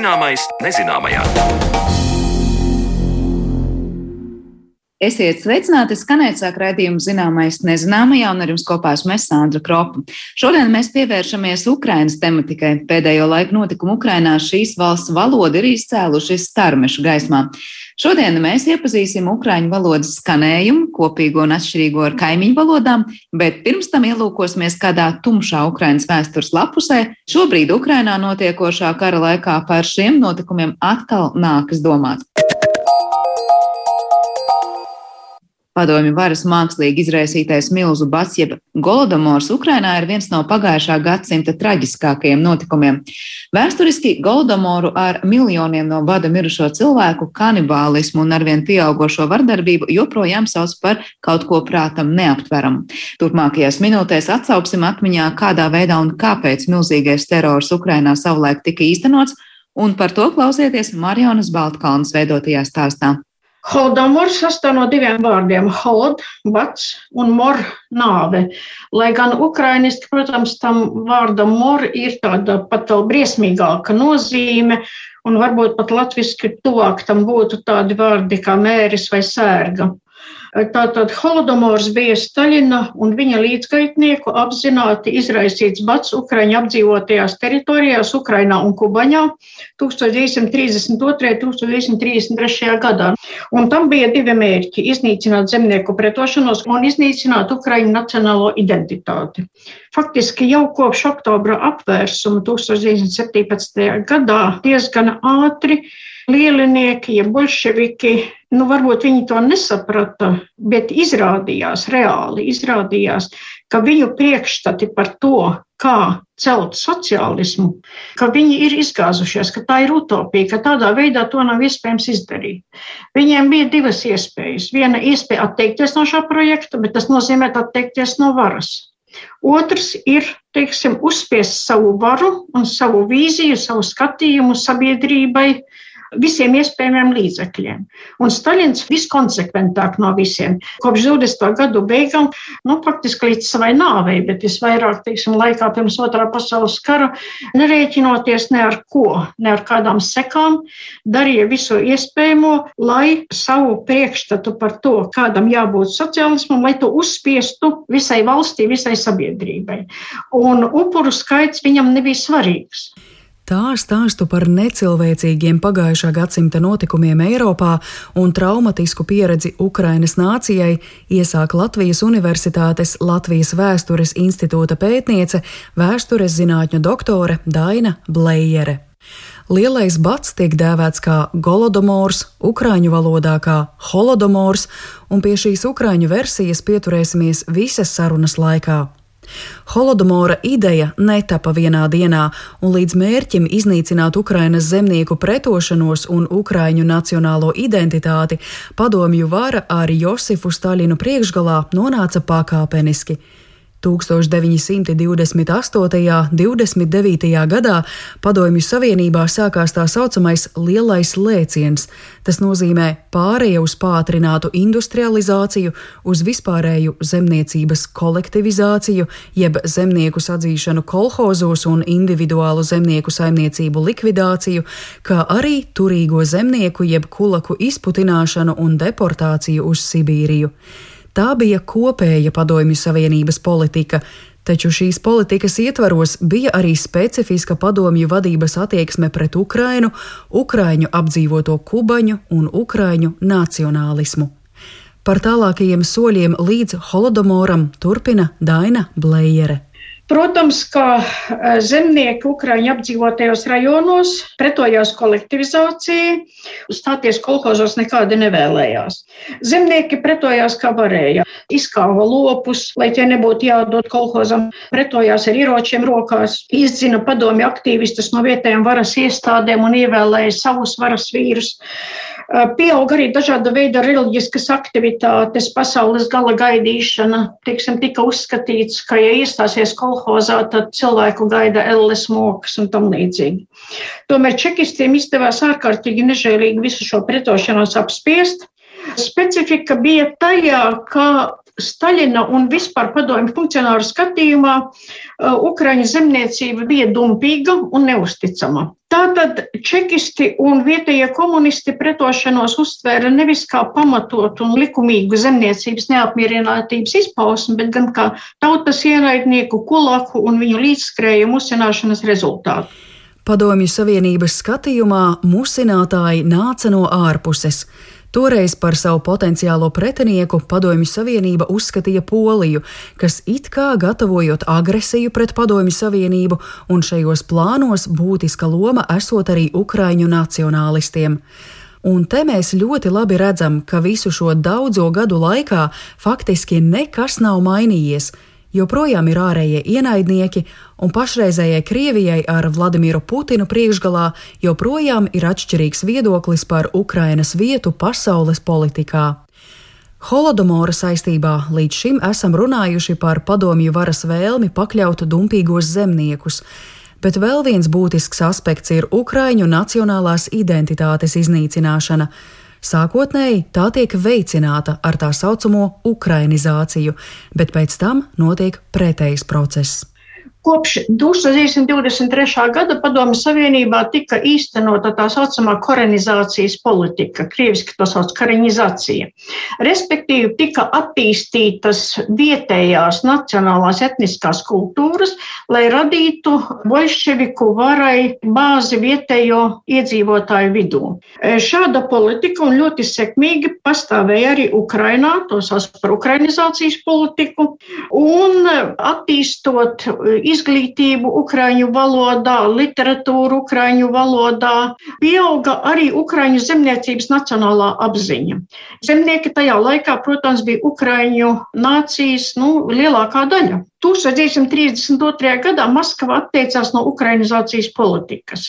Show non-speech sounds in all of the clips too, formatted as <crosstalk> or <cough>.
Zināmais nezināmajā. Esiet sveicināti, skanēt sāk raidījumu zināmais nezināmajā, un ar jums kopā esmu es Sandra Kropa. Šodien mēs pievēršamies Ukrainas tematikai. Pēdējo laiku notikumu Ukrainā šīs valsts valoda ir izcēluši starmešu gaismā. Šodien mēs iepazīsim ukraiņu valodas skanējumu, kopīgo un atšķirīgo ar kaimiņu valodām, bet pirms tam ielūkosimies kādā tumšā Ukrainas vēstures lapusē. Šobrīd Ukrainā notiekošā kara laikā par šiem notikumiem atkal nākas domāt. Padomju varas mākslīgi izraisītais milzu bats, jeb Golodomors Ukrainā ir viens no pagājušā gadsimta traģiskākajiem notikumiem. Vēsturiski Golodomoru ar miljoniem no bada mirušo cilvēku, kanibālismu un arvien pieaugošo vardarbību joprojām sauc par kaut ko prātam neaptveramu. Turpmākajās minūtēs atsauksim atmiņā, kādā veidā un kāpēc milzīgais terors Ukrainā savulaik tika īstenots, un par to klausieties Marjonas Baltkalnas veidotajā stāstā. Holodomors sastāv no diviem vārdiem - holod, bats un mor, nāve. Lai gan ukrainiski, protams, tam vārdam mor ir tāda pat vēl briesmīgāka nozīme, un varbūt pat latviski tuvāk tam būtu tādi vārdi kā mēris vai sērga. Tātad Holodomors bija Staļina un viņa līdzgaitnieku apzināti izraisīts bats Ukraiņu apdzīvotajās teritorijās Ukrainā un Kubaņā 1932. un 1933. gadā. Un tam bija divi mērķi - iznīcināt zemnieku pretošanos un iznīcināt Ukraiņu nacionālo identitāti. Faktiski jau kopš oktobra apvērsuma 1917. gadā diezgan ātri lielinieki, ja bolševiki, nu varbūt viņi to nesaprata, bet izrādījās reāli, izrādījās, ka viņu priekšstati par to, kā celt sociālismu, ka viņi ir izgāzušies, ka tā ir utopija, ka tādā veidā to nav iespējams izdarīt. Viņiem bija divas iespējas. Viena iespēja atteikties no šā projekta, bet tas nozīmē atteikties no varas. Otrs ir teiksim, uzspiest savu varu un savu vīziju, savu skatījumu sabiedrībai, visiem iespējamiem līdzekļiem. Un Staļins viskonsekventāk no visiem. Kopš 20. gadu beigām, nu, faktiski līdz savai nāvei, bet visvairāk, teiksim, laikā pirms otrā pasaules kara, nerēķinoties ne ar ko, ne ar kādām sekām, darīja visu iespējamo, lai savu priekšstatu par to, kādam jābūt sociālismam, lai to uzspiestu visai valstī, visai sabiedrībai. Un upuru skaits viņam nebija svarīgs. Tā stāstu par necilvēcīgiem pagājušā gadsimta notikumiem Eiropā un traumatisku pieredzi Ukrainas nācijai iesāk Latvijas Universitātes Latvijas Vēstures institūta pētniece, vēstures zinātņu doktore Daina Blējere. Lielais bats tiek dēvēts kā Golodomors, ukrāņu valodā kā Holodomors, un pie šīs ukrāņu versijas pieturēsimies visas sarunas laikā. Holodomora ideja netapa vienā dienā, un līdz mērķim iznīcināt Ukrainas zemnieku pretošanos un Ukraiņu nacionālo identitāti padomju vara ar Josifu Staļinu priekšgalā nonāca pakāpeniski. 1928. un 29. gadā Padomju Savienībā sākās tā saucamais lielais lēciens. Tas nozīmē pārēju uz pātrinātu industrializāciju, uz vispārēju zemniecības kolektivizāciju, jeb zemnieku sadzīšanu kolhozos un individuālu zemnieku saimniecību likvidāciju, kā arī turīgo zemnieku jeb kulaku izputināšanu un deportāciju uz Sibīriju. Tā bija kopēja Padomju Savienības politika, taču šīs politikas ietvaros bija arī specifiska padomju vadības attieksme pret Ukrainu, Ukraiņu apdzīvoto kubaņu un Ukraiņu nacionālismu. Par tālākajiem soļiem līdz Holodomoram turpina Daina Blējere. Protams, ka eh, zemnieki Ukraiņu apdzīvotajos rajonos pretojās kolektivizācijai, stāties kolhozos nekādi nevēlējās. Zemnieki pretojās kā varēja, izkāva lopus, lai tie nebūtu jādod kolhozam, pretojās ar ieročiem rokās, izdzina padomju aktīvistus no vietējām varas iestādēm un ievēlēja savus varas vīrus. Pieauga arī dažāda veida reliģiskas aktivitātes, pasaules gala gaidīšana. Tieksim, tika uzskatīts, ka, ja iestāsies kolhozā, tad cilvēku gaida elles mokas un tam līdzīgi. Tomēr čekistiem izdevās ārkārtīgi nežēlīgi visu šo pretošanos apspiest. Specifika bija tajā, ka Staļina un vispār padomju funkcionāru skatījumā Ukraiņu zemniecība bija dumpīga un neusticama. Tātad čekisti un vietējie komunisti pretošanos uztvēra nevis kā pamatotu un likumīgu zemniecības neapmierinātības izpausmi, bet gan kā tautas ienaidnieku, kulaku un viņu līdzskrējumu uzsināšanas rezultātu. Padomju Savienības skatījumā musinātāji nāca no ārpuses. Toreiz par savu potenciālo pretinieku Padomju Savienība uzskatīja Poliju, kas it kā gatavojot agresiju pret Padomju Savienību, un šajos plānos būtiska loma esot arī Ukraiņu nacionālistiem. Un te mēs ļoti labi redzam, ka visu šo daudzo gadu laikā faktiski nekas nav mainījies joprojām ir ārējie ienaidnieki, un pašreizējai Krievijai ar Vladimiru Putinu priekšgalā joprojām ir atšķirīgs viedoklis par Ukrainas vietu pasaules politikā. Holodomora saistībā līdz šim esam runājuši par padomju varas vēlmi pakļaut dumpīgos zemniekus, bet vēl viens būtisks aspekts ir Ukraiņu nacionālās identitātes iznīcināšana. Sākotnēji tā tiek veicināta ar tā saucamo ukrainizāciju, bet pēc tam notiek pretējs process. Kopš 1923. gada Padomju Savienībā tika īstenota tā saucamā korenizācijas politika, krieviski to sauc korenizācija. Respektīvi, tika attīstītas vietējās nacionālās etniskās kultūras, lai radītu bolševiku varai bāzi vietējo iedzīvotāju vidū. Šāda politika un ļoti sekmīgi pastāvēja arī Ukrainā, to sauc par ukrainizācijas politiku, un attīstot izglītību ukraiņu valodā, literatūru ukraiņu valodā, pieauga arī ukraiņu zemniecības nacionālā apziņa. Zemnieki tajā laikā, protams, bija ukraiņu nācijas nu, lielākā daļa. 1932. gadā Maskava atteicās no ukrainizācijas politikas.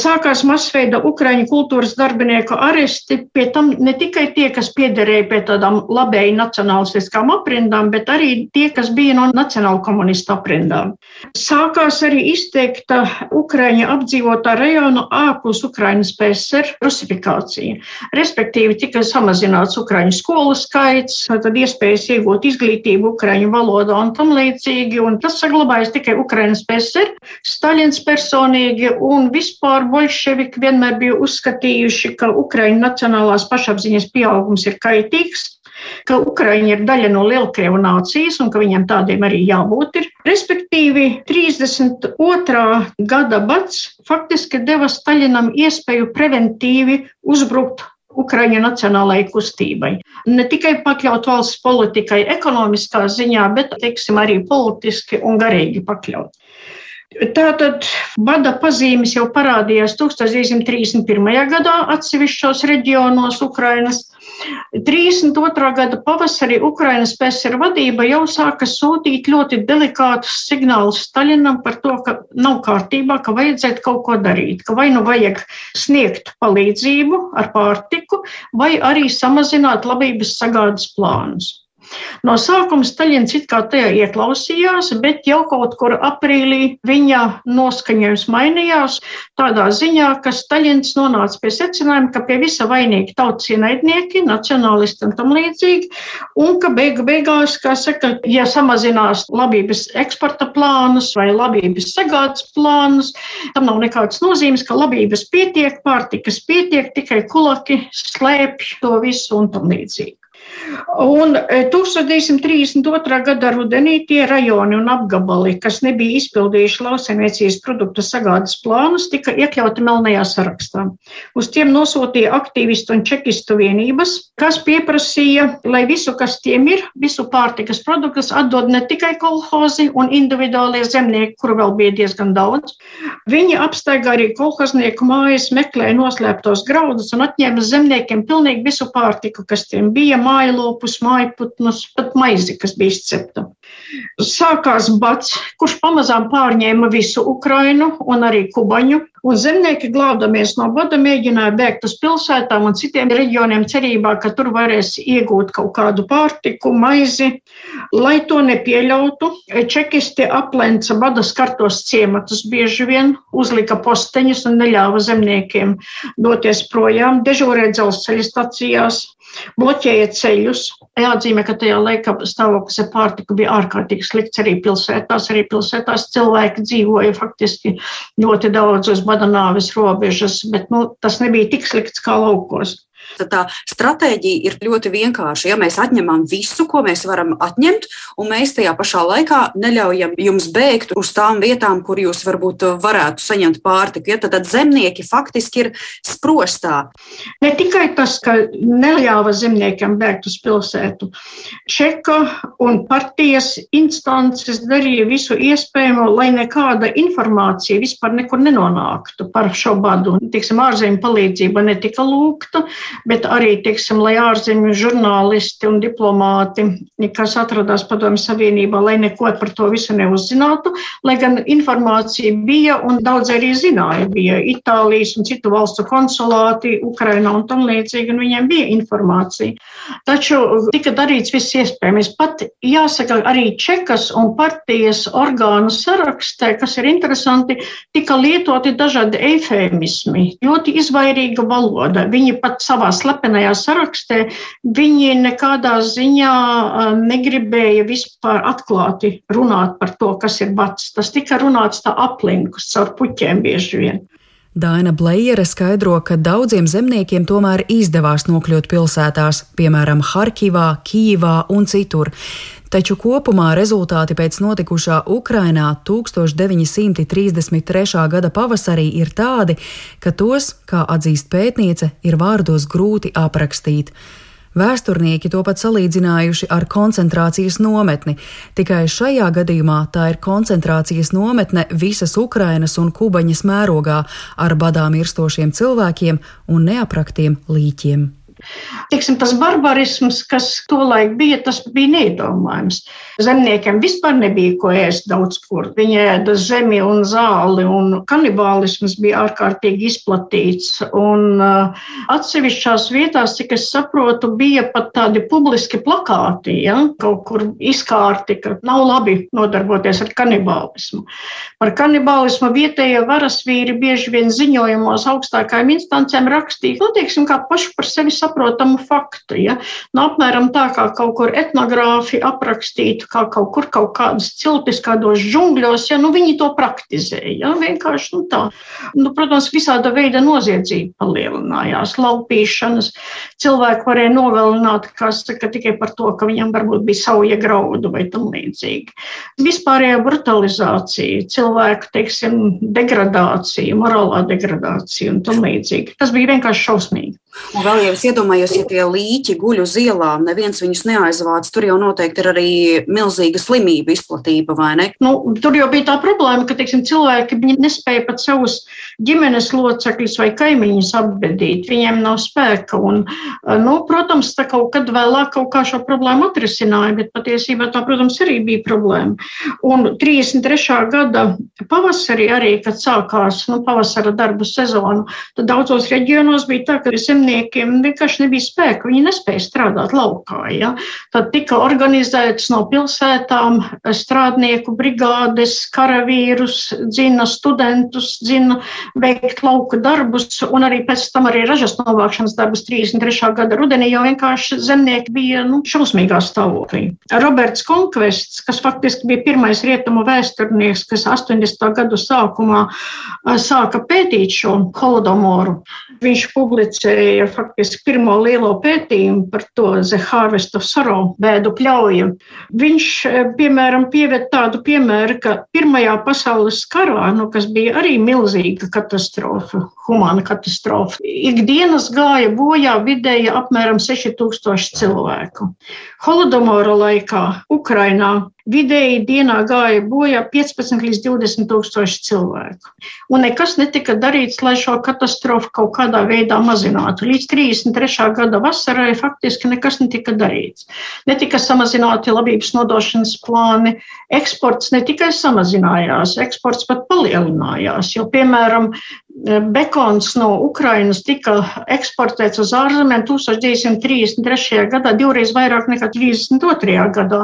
Sākās masveida ukraiņu kultūras darbinieku aresti, pie tam ne tikai tie, kas piederēja pie tādām labēji nacionālistiskām aprindām, bet arī tie, kas bija no nacionāla komunistu aprindām. Sākās arī izteikta Ukraiņa apdzīvotā rajona ārpus Ukrainas PSR rusifikācija. Respektīvi tika samazināts Ukraiņu skolu skaits, tad iespējas iegūt izglītību Ukraiņu valodā un tam līdzīgi vienlaicīgi, un tas saglabājas tikai Ukrainas PSR. Staļins personīgi un vispār bolševiki vienmēr bija uzskatījuši, ka Ukraiņu nacionālās pašapziņas pieaugums ir kaitīgs, ka Ukraiņa ir daļa no Lielkrievu nācijas un ka viņiem tādiem arī jābūt. Ir. Respektīvi, 32. gada bats faktiski deva Staļinam iespēju preventīvi uzbrukt Ukraiņu nacionālajai kustībai. Ne tikai pakļaut valsts politikai ekonomiskā ziņā, bet, teiksim, arī politiski un garīgi pakļaut. Tātad bada pazīmes jau parādījās 1931. gadā atsevišķos reģionos Ukrainas. 32. gada pavasarī Ukrainas PSR vadība jau sāka sūtīt ļoti delikātus signālus Staļinam par to, ka nav kārtībā, ka vajadzētu kaut ko darīt, ka vai nu vajag sniegt palīdzību ar pārtiku, vai arī samazināt labības sagādas plānus. No sākuma Staļins it kā tajā ieklausījās, bet jau kaut kur aprīlī viņa noskaņojums mainījās tādā ziņā, ka Staļins nonāca pie secinājuma, ka pie visa vainīgi tautas ienaidnieki, nacionālisti un tam līdzīgi, un ka beigu beigās, kā saka, ja samazinās labības eksporta plānus vai labības sagādas plānus, tam nav nekādas nozīmes, ka labības pietiek, pārtikas pietiek, tikai kulaki slēpj to visu un tam līdzīgi. Un 1932. E, gada rudenī tie rajoni un apgabali, kas nebija izpildījuši lauksaimniecības produktu sagādas plānus, tika iekļauti melnajā sarakstā. Uz tiem nosūtīja aktīvistu un čekistu vienības, kas pieprasīja, lai visu, kas tiem ir, visu pārtikas produktus atdod ne tikai kolhozi un individuālie zemnieki, kuru vēl bija diezgan daudz. Viņi apstaigā arī kolhoznieku mājas, meklēja noslēptos graudus un atņēma zemniekiem pilnīgi visu pārtiku, kas tiem bija mājlopus, mājputnus, pat maizi, kas bija izcepta. Sākās bats, kurš pamazām pārņēma visu Ukrainu un arī Kubaņu. Un zemnieki, glābdamies no bada, mēģināja bēgt uz pilsētām un citiem reģioniem, cerībā, ka tur varēs iegūt kaut kādu pārtiku, maizi. Lai to nepieļautu, čekisti aplenca bada skartos ciematus, bieži vien uzlika posteņus un neļāva zemniekiem doties projām, dežūrē dzelzceļa stacijās bloķēja ceļus. Jāatzīmē, ka tajā laikā stāvoklis ar pārtiku bija ārkārtīgi slikts arī pilsētās. Arī pilsētās cilvēki dzīvoja faktiski ļoti daudz uz badanāves robežas, bet nu, tas nebija tik slikts kā laukos. Tad tā stratēģija ir ļoti vienkārša. Ja mēs atņemam visu, ko mēs varam atņemt, un mēs tajā pašā laikā neļaujam jums bēgt uz tām vietām, kur jūs varbūt varētu saņemt pārtiku, ja, tad, tad zemnieki faktiski ir sprostā. Ne tikai tas, ka neļāva zemniekiem bēgt uz pilsētu. Čeka un partijas instances darīja visu iespējamo, lai nekāda informācija vispār nekur nenonāktu par šo badu. Tiksim, ārzemju palīdzība netika lūgta, bet arī, teiksim, lai ārzemju žurnālisti un diplomāti, kas atradās Padomju Savienībā, lai neko par to visu neuzzinātu, lai gan informācija bija un daudz arī zināja. Bija Itālijas un citu valstu konsulāti Ukrainā un tam līdzīgi, un viņiem bija informācija. Taču tika darīts viss iespējamais. Pat jāsaka, arī čekas un partijas orgānu sarakstē, kas ir interesanti, tika lietoti dažādi eifēmismi, ļoti izvairīga valoda. Viņi pat savā slepenajā sarakstē, viņi nekādā ziņā negribēja vispār atklāti runāt par to, kas ir bats. Tas tika runāts tā aplinkus caur puķiem bieži vien. Daina Blējere skaidro, ka daudziem zemniekiem tomēr izdevās nokļūt pilsētās, piemēram, Harkivā, Kīvā un citur. Taču kopumā rezultāti pēc notikušā Ukrainā 1933. gada pavasarī ir tādi, ka tos, kā atzīst pētniece, ir vārdos grūti aprakstīt. Vēsturnieki to pat salīdzinājuši ar koncentrācijas nometni, tikai šajā gadījumā tā ir koncentrācijas nometne visas Ukrainas un Kubaņas mērogā ar badā mirstošiem cilvēkiem un neapraktiem līķiem. Tiksim, tas barbarisms, kas tolaik bija, tas bija neiedomājams. Zemniekiem vispār nebija ko ēst daudz kur. Viņi ēda zemi un zāli, un kanibālisms bija ārkārtīgi izplatīts. Un uh, atsevišķās vietās, cik es saprotu, bija pat tādi publiski plakāti, ja? kaut kur izkārti, ka nav labi nodarboties ar kanibālismu. Par kanibālismu vietējie varasvīri bieži vien ziņojumos augstākajām instancēm rakstīja, nu, teiksim, kā paši par sevi saprotu saprotamu faktu. Ja? Nu, apmēram tā kā kaut kur etnogrāfi aprakstītu, kā kaut kur kaut kādas ciltis, kādos džungļos, ja nu, viņi to praktizēja. Ja? Vienkārši nu, tā. Nu, protams, visāda veida noziedzība palielinājās, laupīšanas. Cilvēki varēja nogalināt, kas saka, tikai par to, ka viņam varbūt bija sauja graudu vai tam līdzīgi. Vispārējā brutalizācija, cilvēku teiksim, degradācija, morālā degradācija un tam līdzīgi. Tas bija vienkārši šausmīgi. Un vēl jau es iedomājos, ja tie līķi guļ uz ielām, neviens viņus neaizvāc, tur jau noteikti ir arī milzīga slimība izplatība, vai ne? Nu, tur jau bija tā problēma, ka teiksim, cilvēki nespēja pat savus ģimenes locekļus vai kaimiņus apbedīt. Viņiem nav spēka. Un, nu, protams, tā kaut kad vēlāk kaut kā šo problēmu atrisināja, bet patiesībā tā, protams, arī bija problēma. Un 33. gada pavasarī arī, kad sākās nu, pavasara darbu sezonu, tad daudzos reģionos bija tā, ka zem zemniekiem vienkārši nebija spēka, viņi nespēja strādāt laukā. Ja? Tad tika organizēts no pilsētām strādnieku brigādes, karavīrus, dzina studentus, dzina veikt lauka darbus, un arī pēc tam arī ražas novākšanas darbus 33. gada rudenī, jo vienkārši zemnieki bija nu, šausmīgā stāvoklī. Roberts Konkvests, kas faktiski bija pirmais rietumu vēsturnieks, kas 80. gadu sākumā sāka pētīt šo holodomoru, viņš publicēja faktiski pirmo lielo pētījumu par to The Harvest of Sorrow bēdu pļauju. Viņš, eh, piemēram, pieved tādu piemēru, ka Pirmajā pasaules karā, nu, kas bija arī milzīga katastrofa, humāna katastrofa, ikdienas gāja bojā vidēji apmēram 6000 cilvēku. Holodomora laikā Ukrainā vidēji dienā gāja bojā 15 līdz 20 tūkstoši cilvēku. Un nekas netika darīts, lai šo katastrofu kaut kādā veidā mazinātu. Līdz 33. gada vasarai faktiski nekas netika darīts. Netika samazināti labības nodošanas plāni, eksports ne tikai samazinājās, eksports pat palielinājās. Jo, piemēram, Bekons no Ukrainas tika eksportēts uz ārzemēm 1933. gadā, divreiz vairāk nekā 32. gadā.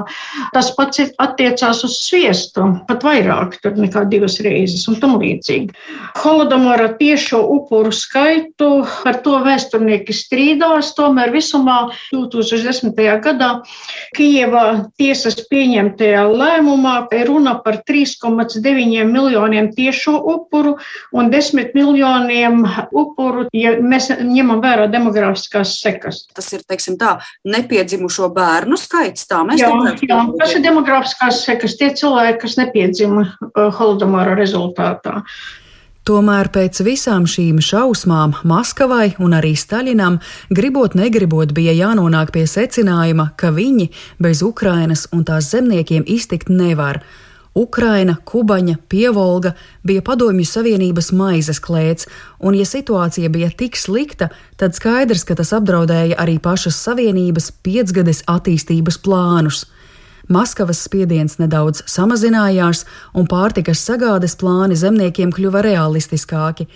Tas pats attiecās uz sviestu, pat vairāk nekā divas reizes un tam līdzīgi. Holodomora tiešo upuru skaitu par to vēsturnieki strīdās, tomēr visumā 2010. gadā Kijevā tiesas pieņemtajā lēmumā runa par 3,9 miljoniem tiešo upuru un 10 miljoniem miljoniem upuru, ja mēs ņemam vērā demografiskās sekas. Tas ir, teiksim tā, nepiedzimušo bērnu skaits. Tā mēs jā, jā, tas ir demografiskās sekas, tie cilvēki, kas nepiedzima uh, holodomāra rezultātā. Tomēr pēc visām šīm šausmām Maskavai un arī Staļinam, gribot negribot, bija jānonāk pie secinājuma, ka viņi bez Ukrainas un tās zemniekiem iztikt nevar. Ukraina, Kubaņa, Pievolga bija Padomju Savienības maizes klēts, un, ja situācija bija tik slikta, tad skaidrs, ka tas apdraudēja arī pašas Savienības piecgades attīstības plānus. Maskavas spiediens nedaudz samazinājās, un pārtikas sagādes plāni zemniekiem kļuva realistiskāki.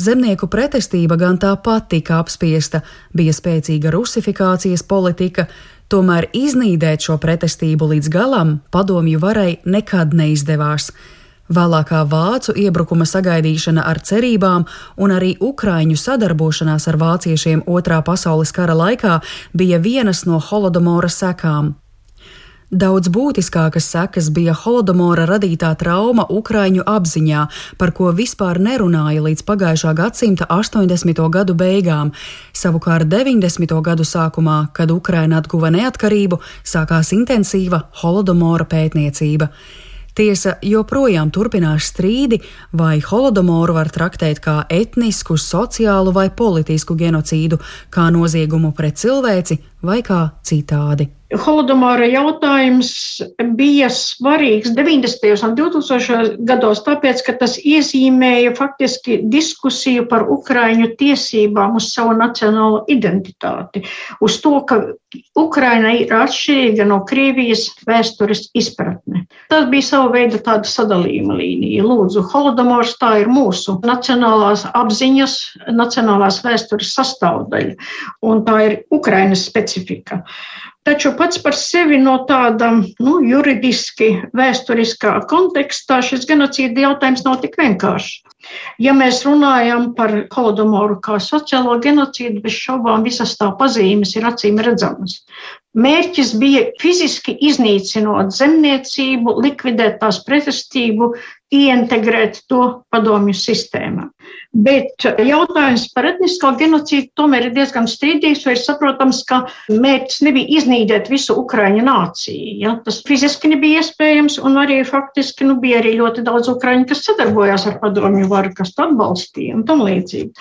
Zemnieku pretestība gan tāpat tika apspiesta, bija spēcīga rusifikācijas politika, Tomēr iznīdēt šo pretestību līdz galam padomju varai nekad neizdevās. Vēlākā vācu iebrukuma sagaidīšana ar cerībām un arī ukraiņu sadarbošanās ar vāciešiem Otrā pasaules kara laikā bija vienas no holodomora sekām. Daudz būtiskākas sekas bija holodomora radītā trauma Ukraiņu apziņā, par ko vispār nerunāja līdz pagājušā gadsimta 80. gadu beigām. Savukārt 90. gadu sākumā, kad Ukraina atguva neatkarību, sākās intensīva holodomora pētniecība. Tiesa joprojām turpinās strīdi, vai holodomoru var traktēt kā etnisku, sociālu vai politisku genocīdu, kā noziegumu pret cilvēci vai kā citādi. Holodomāra jautājums bija svarīgs 90. un 2000. gados, tāpēc, ka tas iezīmēja faktiski diskusiju par Ukraiņu tiesībām uz savu nacionālo identitāti, uz to, ka Ukraina ir atšķirīga no Krievijas vēstures izpratne. Tas bija sava veida tāda sadalījuma līnija. Lūdzu, Holodomors tā ir mūsu nacionālās apziņas, nacionālās vēstures sastāvdaļa, un tā ir Ukrainas specifika. Taču pats par sevi no tāda nu, juridiski, vēsturiskā kontekstā šis genocīda jautājums nav tik vienkāršs. Ja mēs runājam par holodomoru kā sociālo genocīdu, bez šaubām visas tā pazīmes ir acīm redzamas. Mērķis bija fiziski iznīcinot zemniecību, likvidēt tās pretestību, ieintegrēt to padomju sistēmā. Bet jautājums par etnisko genocīdu tomēr ir diezgan strīdīgs, jo ir saprotams, ka mērķis nebija iznīdēt visu Ukraiņu nāciju. Ja? Tas fiziski nebija iespējams, un arī faktiski nu, bija arī ļoti daudz Ukraiņu, kas sadarbojās ar padomju varu, kas to atbalstīja un tam līdzīgi.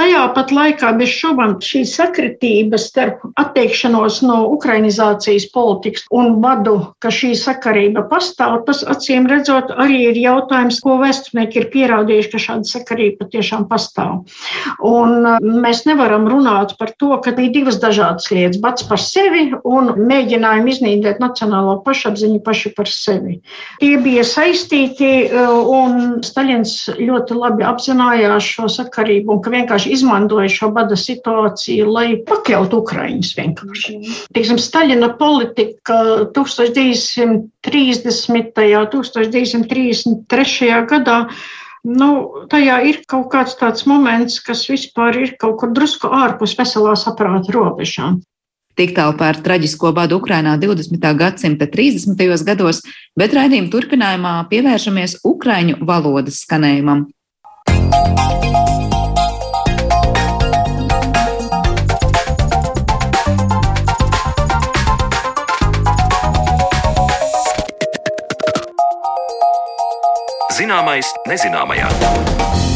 Tajā pat laikā bez šaubām šī sakritība starp atteikšanos no ukrainizācijas politikas un vadu, ka šī sakarība pastāv, tas acīm redzot arī ir jautājums, ko vēsturnieki ir pierādījuši, ka šāda sakarība patiešām pastāv. Un uh, mēs nevaram runāt par to, ka ir divas dažādas lietas - pats par sevi un mēģinājumi iznīdēt nacionālo pašapziņu paši par sevi. Tie bija saistīti, uh, un Staļins ļoti labi apzinājās šo sakarību un ka vienkārši izmantoja šo bada situāciju, lai pakļautu Ukraiņus vienkārši. Mm. Teiksim, Staļina politika 1930. 1933. gadā. Nu, tajā ir kaut kāds tāds moments, kas vispār ir kaut kur drusku ārpus veselā saprāta robežām. Tik tālu par traģisko badu Ukrainā 20. gadsimta 30. gados, bet raidījuma turpinājumā pievēršamies Ukraiņu valodas skanējumam. Zināmais nezināmajā.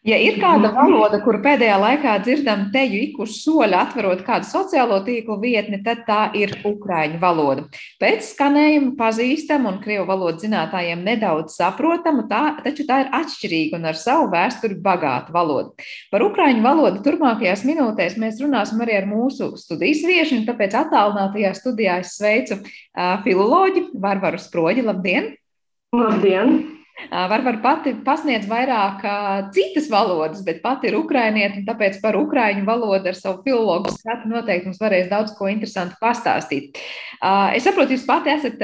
Ja ir kāda valoda, kuru pēdējā laikā dzirdam teju ikušu soļu, atverot kādu sociālo tīklu vietni, tad tā ir ukraiņu valoda. Pēc skanējuma pazīstama un krievu valodas zinātājiem nedaudz saprotama, tā, taču tā ir atšķirīga un ar savu vēsturi bagāta valoda. Par ukraiņu valodu turpmākajās minūtēs mēs runāsim arī ar mūsu studijas viešu, un tāpēc attālinātajā studijā es sveicu filoloģi Varvaru Sproģi. Labdien! Labdien! Varbūt pati pasniedz vairāk citas valodas, bet pati ir ukrainiete, un tāpēc par ukraiņu valodu ar savu filologu skatu noteikti mums varēs daudz ko interesantu pastāstīt. Es saprotu, jūs pati esat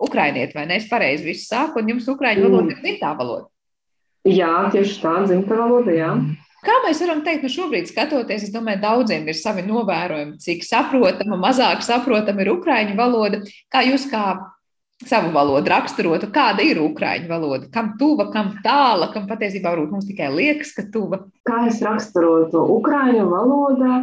ukrainiete, vai ne? Es pareizi visu saku, un jums ukraiņu valoda ir dzimtā valoda. Jā, tieši tā, dzimta valoda, jā. Kā mēs varam teikt, nu šobrīd skatoties, es domāju, daudziem ir savi novērojumi, cik saprotama, mazāk saprotama ir ukraiņu valoda. Kā jūs kā savu valodu raksturotu, kāda ir ukrāņu valoda, kam tuva, kam tāla, kam patiesībā varbūt mums tikai liekas, ka tuva. Kā es raksturotu ukrāņu valodā?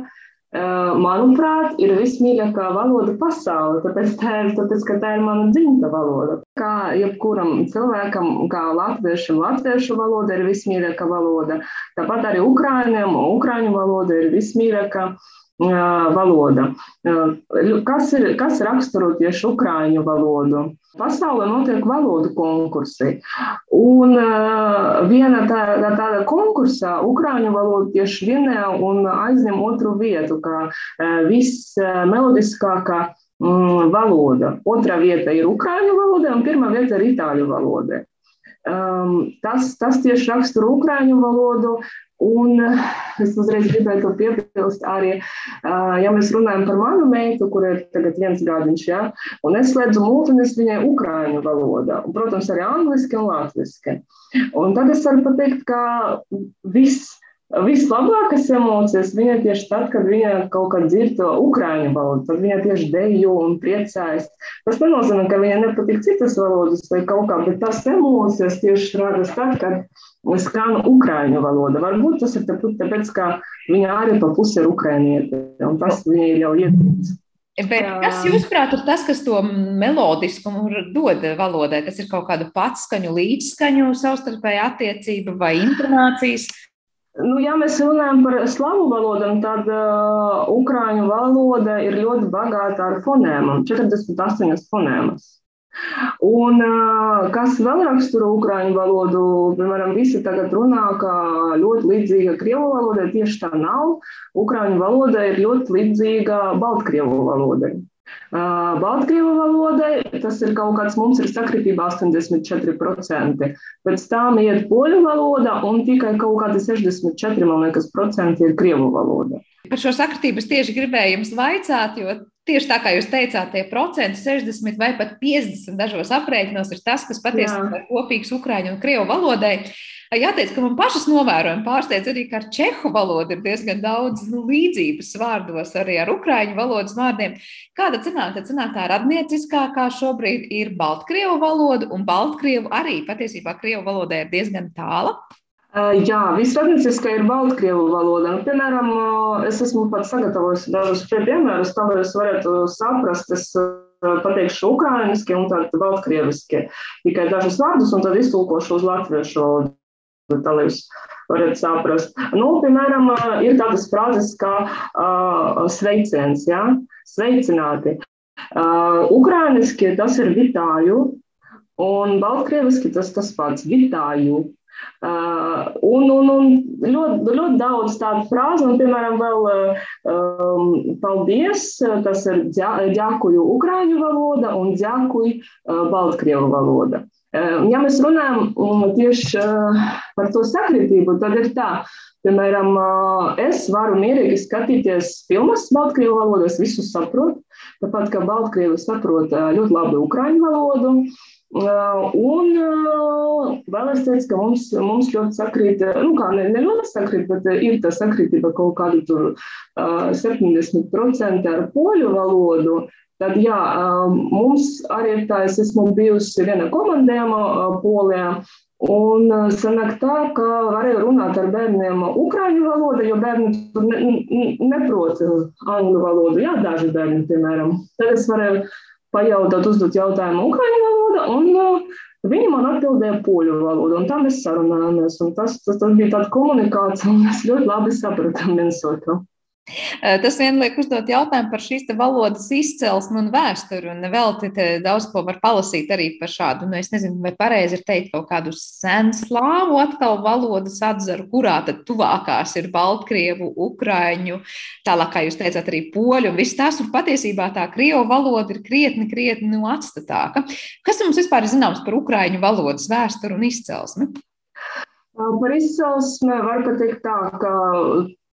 Manuprāt, ir vismīļākā valoda pasaulē, tāpēc, tā ir, tāpēc ka tā ir mana dzimta valoda. Kā jebkuram cilvēkam, kā latviešam, latviešu valoda ir vismīļākā valoda. Tāpat arī ukrāņiem, ukrāņu valoda ir vismīļākā valoda. Kas, ir, kas raksturo tieši ukrāņu valodu? Pasaulē notiek valodu konkursi. Un viena tāda, tāda konkursā ukrāņu valoda tieši vienā un aizņem otru vietu, kā vismelodiskākā mm, valoda. Otra vieta ir ukrāņu valoda, un pirmā vieta ir itāļu valoda. Um, tas, tas tieši raksturo ukrāņu valodu, Un es uzreiz gribēju piebilst, arī, ja mēs runājam par manu meitu, kur ir tagad viens gadiņš, ja, un es slēdzu mūtiņas viņai ukrāņu valodā, un, protams, arī angliski un latviski. Un tad es varu pateikt, ka viss Vislabākās emocijas viņa tieši tad, kad viņa kaut kā dzird ukrāņu valodu, tad viņa tieši dejo un priecājas. Tas nenozīmē, ka viņai nepatīk citas valodas vai kaut kā, bet tās emocijas tieši rādas tad, kad skan ukrāņu valoda. Varbūt tas ir tāpēc, ka viņa arī pa pusi ir ukrāniete, un tas viņai jau ietrīc. Bet kas, jūsuprāt, ir tas, kas to melodiskumu dod valodai? Tas ir kaut kāda patskaņu, līdzskaņu, savstarpēja attiecība vai intonācijas? Nu, ja mēs runājam par slavu valodām, tad uh, ukrāņu valoda ir ļoti bagāta ar fonēmām, 48 fonēmas. Un, uh, kas vēl raksturo ukrāņu valodu, piemēram, visi tagad runā, ka ļoti līdzīga krievu valodai, tieši tā nav. Ukrāņu valoda ir ļoti līdzīga baltkrievu valodai. Baltkrievu valodai tas ir kaut kāds, mums ir sakritība 84%. Pēc tam iet poļu valoda un tikai kaut kādi 64, man liekas, procenti ir krievu valoda. Par šo sakritību es tieši gribēju jums vaicāt, jo tieši tā kā jūs teicāt, tie procenti 60 vai pat 50 dažos aprēķinos ir tas, kas patiesībā ir kopīgs ukrāņu un krievu valodai. Jāteic, ka man pašas novērojumi pārsteidz arī, ka ar čehu valodu ir diezgan daudz nu, līdzības vārdos arī ar ukrāņu valodas vārdiem. Kāda cenāk, tad cenāk tā radnieciskākā šobrīd ir Baltkrievu valoda, un Baltkrievu arī patiesībā Krievu valodai ir diezgan tāla. Jā, visradnieciskā ir Baltkrievu valoda. Nu, piemēram, es esmu pat sagatavojis dažus piemērus, tā lai jūs varētu saprast. Es pateikšu ukrāniski un tad baltkrieviski. Tikai dažus vārdus un tad iztulkošu uz latviešu valodu tā lai varat saprast. Nu, piemēram, ir tādas frāzes kā uh, sveiciens, ja? sveicināti. Uh, Ukrāniski tas ir vitāju, un baltkrieviski tas tas pats - vitāju. Uh, un, un, un ļoti, ļoti daudz tādu frāzu, un, piemēram, vēl um, paldies, tas ir ģēkuju ukrāņu valoda un ģēkuju uh, baltkrievu valoda. Ja mēs runājam tieši par to sakritību, tad ir tā, piemēram, es varu mierīgi skatīties filmas Baltkrievu valodā, es visu saprotu, tāpat kā Baltkrievi saprot ļoti labi ukraiņu valodu. Un vēl es teicu, ka mums, mums ļoti sakrīt, nu kā ne, ne ļoti sakrīt, bet ir tā sakritība kaut kāda tur 70% ar poļu valodu, Tad, jā, mums arī ir tā, es esmu bijusi viena komandējuma polijā, Un sanāk tā, ka varēja runāt ar bērniem ukrāņu valodā, jo bērni tur ne, ne, neprot angļu valodu. Jā, daži bērni, piemēram. Tad es varēju pajautāt, uzdot jautājumu ukrāņu valodā, un Viņi man atbildēja poļu valodu, un tā mēs sarunājāmies. Tas, tas, tas bija tāda komunikācija, un mēs ļoti labi sapratām viens otru. Tas vien liek uzdot jautājumu par šīs valodas izcelsmi un vēsturi. Un vēl te daudz ko var palasīt arī par šādu, nu, es nezinu, vai pareizi ir teikt kaut kādu senslāvu atkal valodas atzaru, kurā tad tuvākās ir Baltkrievu, Ukraiņu, tālāk, kā jūs teicāt, arī poļu un viss tās, un patiesībā tā Krievu valoda ir krietni, krietni nu, atstatāka. Kas mums vispār ir zināms par Ukraiņu valodas vēsturi un izcelsmi? Par izcelsmi var pateikt tā, ka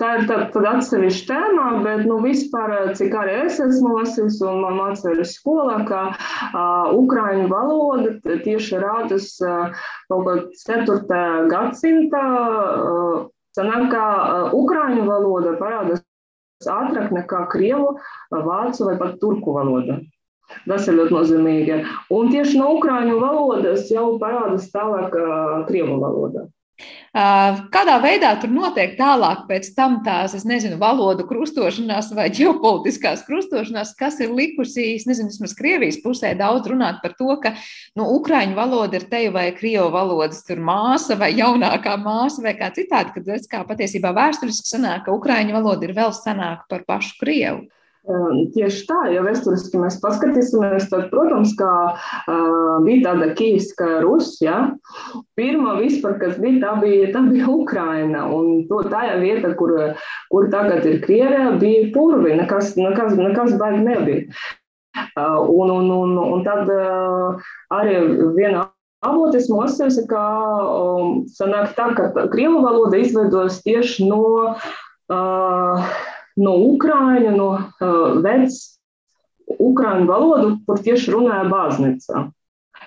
Tā ir tāda atsevišķa tēma, bet nu, vispār, cik arī es esmu lasījis un mācīja skolā, ka uh, ukraiņu valoda tieši rādus uh, kaut kādā 4. gadsimtā. Uh, Sanāk, ka uh, ukraiņu valoda parādās ātrāk nekā krievu, vācu vai pat turku valoda. Tas ir ļoti nozīmīgi. Un tieši no ukraiņu valodas jau parādās tālāk uh, krievu valoda. Kādā veidā tur notiek tālāk pēc tam tās, es nezinu, valodu krustošanās vai ģeopolitiskās krustošanās, kas ir likusi, es nezinu, vismaz Krievijas pusē daudz runāt par to, ka, nu, Ukraiņu valoda ir teju vai Krievu valodas tur māsa vai jaunākā māsa vai kā citādi, kad, kā patiesībā vēsturiski sanāk, ka Ukraiņu valoda ir vēl senāka par pašu Krievu. Tieši tā, ja vēsturiski mēs paskatīsimies, tad, protams, kā uh, bija tāda Kīvska Rusija, pirmā vispār, kas bija, tā bija, tā bija Ukraina, un to tajā vieta, kur, kur tagad ir Krievija, bija purvi, nekas, nekas, nekas baigi nebija. Uh, un, un, un, un tad uh, arī viena avotis lasījusi, ka um, sanāk tā, ka Krievu valoda izveidojas tieši no uh, no Ukrāņa, no uh, vec Ukrāņu valodu, kur tieši runāja bāznicā.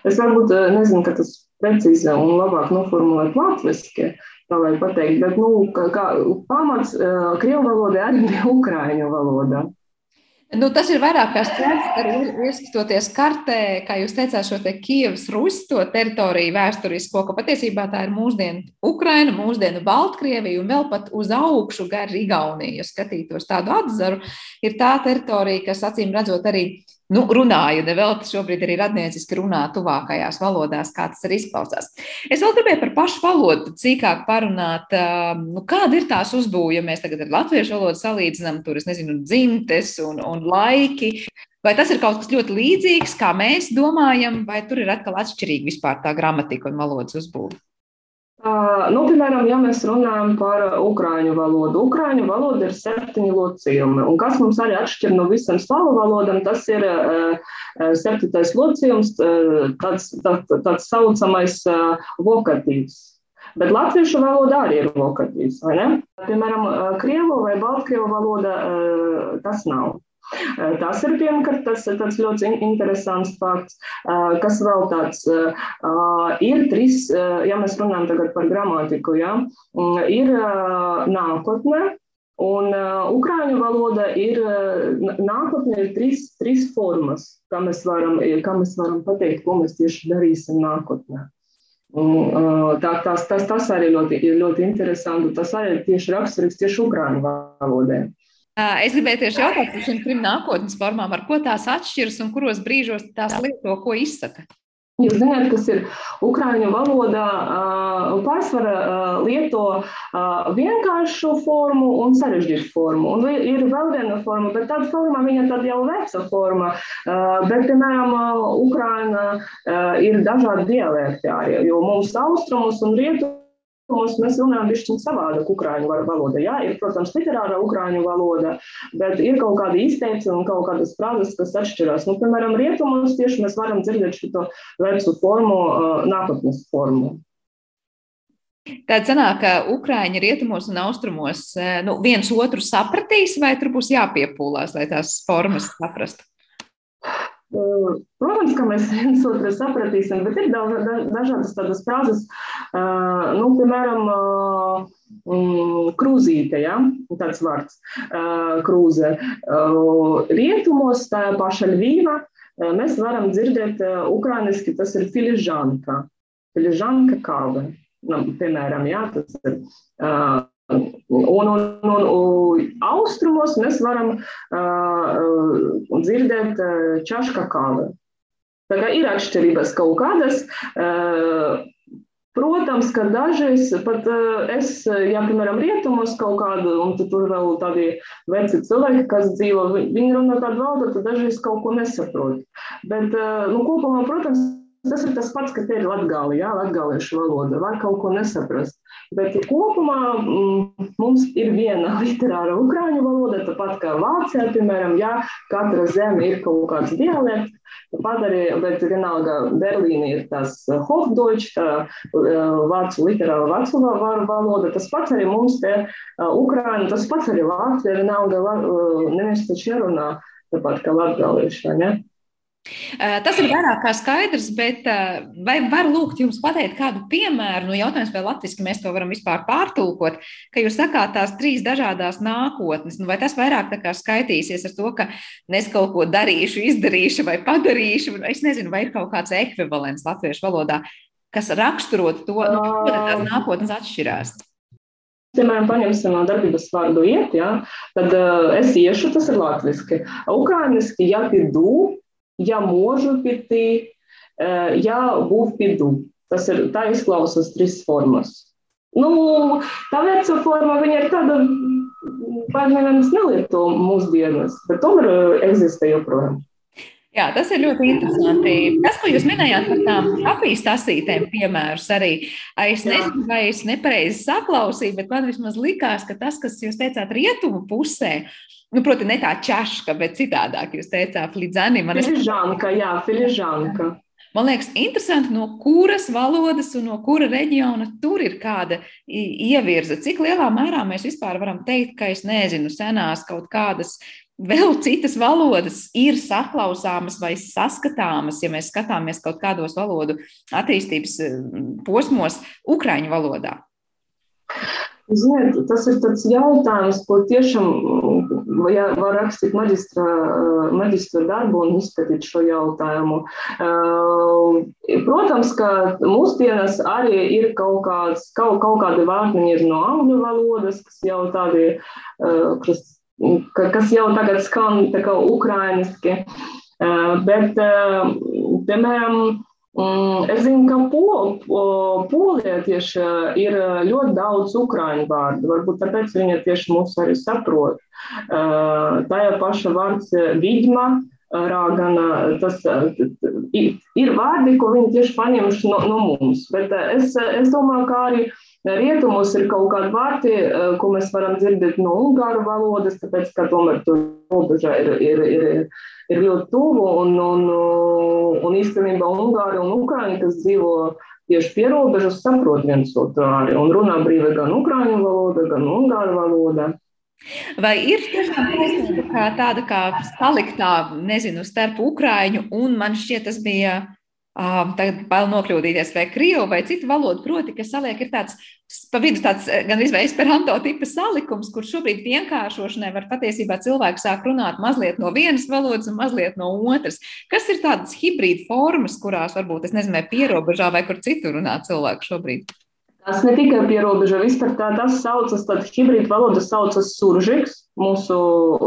Es varbūt nezinu, ka tas precīzi un labāk noformulēt latviski, tā lai pateikt, bet, nu, kā, kā pamats uh, Krievu valodai arī bija Ukrāņu valoda. Nu, tas ir vairāk kā skaidrs, arī ieskatoties kartē, kā jūs teicāt, šo te Kievas Rusi, to teritoriju vēsturisko, ka patiesībā tā ir mūsdienu Ukraina, mūsdienu Baltkrievija un vēl pat uz augšu gar Igauniju, ja skatītos tādu atzaru, ir tā teritorija, kas acīm redzot arī nu, runāju, nevēl šobrīd arī radnieciski runā tuvākajās valodās, kā tas arī izklausās. Es vēl gribēju par pašu valodu cīkāk parunāt, nu, kāda ir tās uzbūve, ja mēs tagad ar latviešu valodu salīdzinām, tur, es nezinu, dzimtes un, un laiki. Vai tas ir kaut kas ļoti līdzīgs, kā mēs domājam, vai tur ir atkal atšķirīga vispār tā gramatika un valodas uzbūve? Nu, piemēram, ja mēs runājam par ukrāņu valodu, ukrāņu valoda ir septiņi locījumi. Un kas mums arī atšķir no visām slavu valodām, tas ir uh, septītais locījums, uh, tāds, tāds, tāds saucamais uh, vokatīvs. Bet latviešu valoda arī ir vokatīvs, vai ne? Piemēram, krievu vai baltkrievu valoda tas nav. Tas ir pirmkārt tas, tāds ļoti interesants fakts, kas vēl tāds ir trīs, ja mēs runājam tagad par gramatiku, ja, ir nākotnē, Un uh, ukrāņu valoda ir nākotnē ir trīs, trīs formas, kā mēs, varam, kā mēs varam pateikt, ko mēs tieši darīsim nākotnē. Un, uh, tā, tas, tas, tas arī ļoti, ļoti interesanti. Tas arī tieši raksturīgs tieši ukrāņu valodai. Es gribēju tieši jautāt par šīm trim nākotnes formām, ar ko tās atšķiras un kuros brīžos tās lieto, ko izsaka. Jūs zināt, kas ir ukrāņu valodā, pārsvarā lieto vienkāršu formu un sarežģītu formu. Un ir vēl viena forma, bet tāda forma, viņa tad jau veca forma. Bet, piemēram, Ukrāna ir dažādi dialekti arī, jo mums austrumos un rietumos Mums mēs runājam bišķiņ savādāk ukrāņu valoda. Jā, ir, protams, literārā ukrāņu valoda, bet ir kaut kādi izteicumi un kaut kādas frāzes, kas atšķirās. Nu, piemēram, rietumos tieši mēs varam dzirdēt šo vecu formu, nākotnes formu. Tāda sanāk, ka Ukrāņi rietumos un austrumos nu, viens otru sapratīs, vai tur būs jāpiepūlās, lai tās formas saprastu? Protams, ka mēs viens otru sapratīsim, bet ir daudz, dažādas tādas frāzes, nu, piemēram, krūzīte, ja? tāds vārds, krūze. Rietumos tā paša Ļvīva mēs varam dzirdēt ukrainiski, tas ir filižanka, filižanka kāve. Nu, piemēram, jā, tas ir Un, un, un, un austrumos mēs varam uh, dzirdēt uh, čaška kāve. Tā kā ir atšķirības kaut kādas. Protams, ka dažreiz pat es, ja, piemēram, rietumos kaut kādu, un tur vēl tādi veci cilvēki, kas dzīvo, viņi runā tādu valodu, tad dažreiz kaut ko nesaprot. Bet, nu, kopumā, protams, Tas ir tas pats, ka te ir latgāli, jā, latgāliešu valoda, var kaut ko nesaprast. Bet kopumā mm, mums ir viena <laughs> literāra ukrāņu valoda, tāpat kā Vācijā, piemēram, jā, katra zeme ir kaut kāds dialekts, arī, bet vienalga Berlīna ir tas Hofdeutsch, tā vācu literāra vācu valoda, tas pats arī mums te ukrāņu, tas pats arī Vācija, vienalga, neviens taču nerunā tāpat kā latgālieši, vai ne? Eh, tas ir vairāk kā skaidrs, bet eh, vai var lūgt jums pateikt kādu piemēru? Nu, jautājums, vai latviešu mēs to varam vispār pārtulkot, ka jūs sakāt tās trīs dažādas nākotnes. Nu, vai tas vairāk skaitīsies ar to, ka es kaut ko darīšu, izdarīšu vai padarīšu? Es nezinu, vai ir kaut kāds ekvivalents latviešu valodā, kas raksturot to, nu, kā tās nākotnes atšķirās. Piemēram, paņemsim no darbības vārdu iet, ja, tad uh, es iešu, tas ir latviešu. Ukrāniski, ja pidu, я можу піти, я піду. Tas ir tā izklausās trīs formas. Nu, tā veca forma viņa ir tāda, vai neviens nelieto mūsdienas, bet tomēr eksistē joprojām. Jā, tas ir ļoti interesanti. Tas, ko jūs minējāt par tām kafijas tasītēm, piemērus arī. Es nezinu, vai es nepareizi saklausīju, bet man vismaz likās, ka tas, kas jūs teicāt rietumu pusē, Nu, proti, ne tā čaška, bet citādāk jūs teicāt, filižanka. Man filižanka, jā, filižanka. Man liekas, interesanti, no kuras valodas un no kura reģiona tur ir kāda ievirza. Cik lielā mērā mēs vispār varam teikt, ka es nezinu, senās kaut kādas vēl citas valodas ir saklausāmas vai saskatāmas, ja mēs skatāmies kaut kādos valodu attīstības posmos, Ukraiņu valodā. Ziniet, tas ir tāds jautājums, ko tiešām, ja var rakstīt maģistra, maģistra darbu un izskatīt šo jautājumu. Protams, ka mūsdienas arī ir kaut, kāds, kaut, kaut kādi vārdiņi no angļu valodas, kas jau tādi, kas, kas jau tagad skan tā kā ukrainiski. Bet, piemēram, Mm, es zinu, ka pol, polijā tieši ir ļoti daudz ukrāņu vārdu. Varbūt tāpēc viņi tieši mūs arī saprot. Tajā paša vārds vidma, rāgana, tas ir vārdi, ko viņi tieši paņēmuši no, no mums. Bet es, es domāju, ka arī Rietumos ir kaut kādi vārti, ko mēs varam dzirdēt no ungāru valodas, tāpēc, ka tomēr tur robeža ir, ir, ir, ir ļoti tuvu un, un, un īstenībā ungāri un ukrāņi, kas dzīvo tieši pie robežas, saprot viens otru arī un runā brīvi gan ukrāņu valoda, gan ungāru valoda. Vai ir tiešām tāda kā saliktā, nezinu, starp ukrāņu un man šķiet tas bija tagad bail nokļūdīties, vai krievu vai citu valodu, proti, ka saliek ir tāds pa vidu tāds gan izvēle esperanto tipa salikums, kur šobrīd vienkāršošanai var patiesībā cilvēki sāk runāt mazliet no vienas valodas un mazliet no otras. Kas ir tādas hibrīda formas, kurās varbūt, es nezinu, vai pierobežā vai kur citur runā cilvēku šobrīd? Tas ne tikai pierobeža, vispār tā, tas saucas, tad hibrīda valoda saucas suržiks. Mūsu,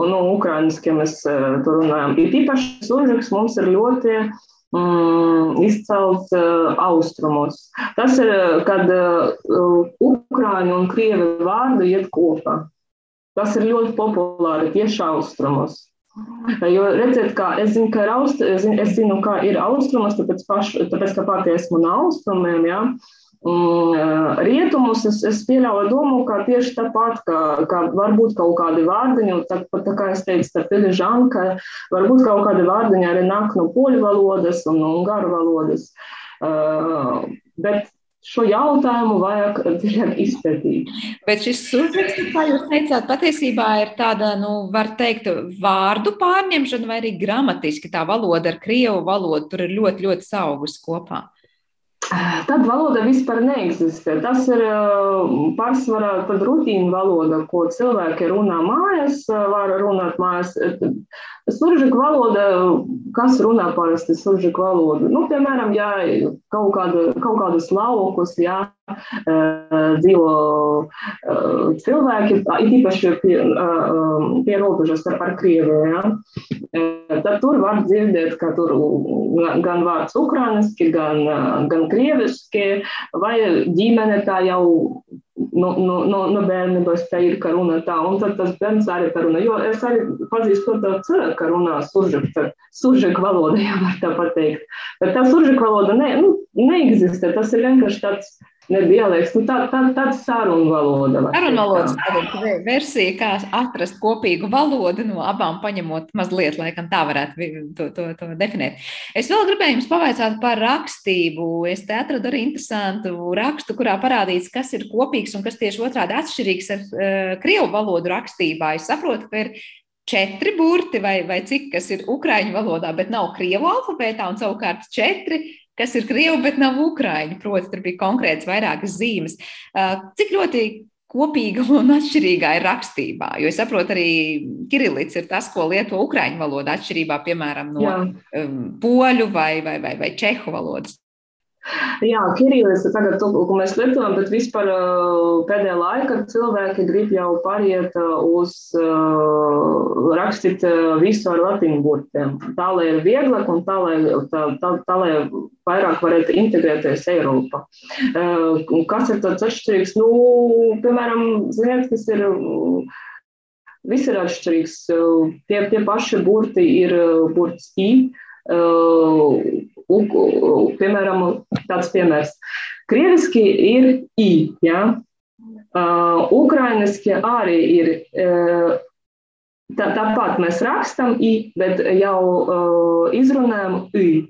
nu, ukrainiskie mēs tur runājam. Ir īpaši suržiks mums ir ļoti uh, izcelts uh, austrumos. Tas ir, kad uh, ukrāņu un krievi vārdi iet kopā. Tas ir ļoti populāri tieši austrumos. Jo redziet, kā es zinu, ka ir, aust, es zinu, es zinu, kā ir austrumos, tāpēc, paš, tāpēc ka pati esmu no austrumiem. Ja? Rietumus es, es pieļauju domu, ka tieši tāpat, ka, ka varbūt kaut kādi vārdiņi, tā, tā kā es teicu, tā filižāna, ka varbūt kaut kādi vārdiņi arī nāk no poļu valodas un no ungaru valodas. Uh, bet šo jautājumu vajag dziļāk izpētīt. Bet šis subjekts, kā jūs teicāt, patiesībā ir tāda, nu, var teikt, vārdu pārņemšana vai arī gramatiski tā valoda ar krievu valodu tur ir ļoti, ļoti saugus kopā. Tad valoda vispār neeksistē. Tas ir pārsvarā rutīna valoda, ko cilvēki runā mājās, var runāt mājās. Suržika valoda, kas runā parasti suržika valodu? Nu, piemēram, ja kaut, kāda, kaut kādas laukus, jā, dzīvo cilvēki, it īpaši pie, pie robežas ar, ar Krieviju, jā, tad tur var dzirdēt, ka tur gan vārds ukrainiski, gan, gan krieviski, vai ģimene tā jau no, no, no, no bērnības te ir, ka runā tā, un tad tas bērns arī tā runā. Jo es arī pazīstu to cilvēku, ka runā suržek valoda, ja var tā pateikt. Bet tā suržek valoda ne, nu, neeksistē, tas ir vienkārši tāds ne dialekts, nu, tā, tā, tāda sarunu valoda. Sarunu valoda versija, kā atrast kopīgu valodu no abām paņemot mazliet, laikam tā varētu to, to, to definēt. Es vēl gribēju jums pavaicāt par rakstību. Es te atradu arī interesantu rakstu, kurā parādīts, kas ir kopīgs un kas tieši otrādi atšķirīgs ar uh, krievu valodu rakstībā. Es saprotu, ka ir četri burti vai, vai cik, kas ir ukraiņu valodā, bet nav krievu alfabētā, un savukārt četri kas ir krievi, bet nav ukrāņi. Proti, tur bija konkrēts vairākas zīmes. Cik ļoti kopīga un atšķirīga ir rakstībā. Jo es saprotu, arī Kirillis ir tas, ko lieto ukrāņu valoda, atšķirībā piemēram no Jā. poļu vai, vai, vai, vai čehu valodas. Jā, Kirillis ir tagad to, ko mēs lietojam, bet vispār pēdējā laikā cilvēki grib jau pāriet uz rakstīt visu ar latīņu burtiem. Tā, lai ir vieglāk un tā, lai, tā, tā, tā, lai vairāk varētu integrēties Eiropā. Kas ir tāds atšķirīgs? Nu, piemēram, ziniet, kas ir. Viss ir atšķirīgs. Tie, tie paši burti ir burts I. Piemēram, tāds piemērs. Krieviski ir I, ja? ukrainiski arī ir. Uh, tā, tāpat mēs rakstām I, bet jau uh, izrunājam I.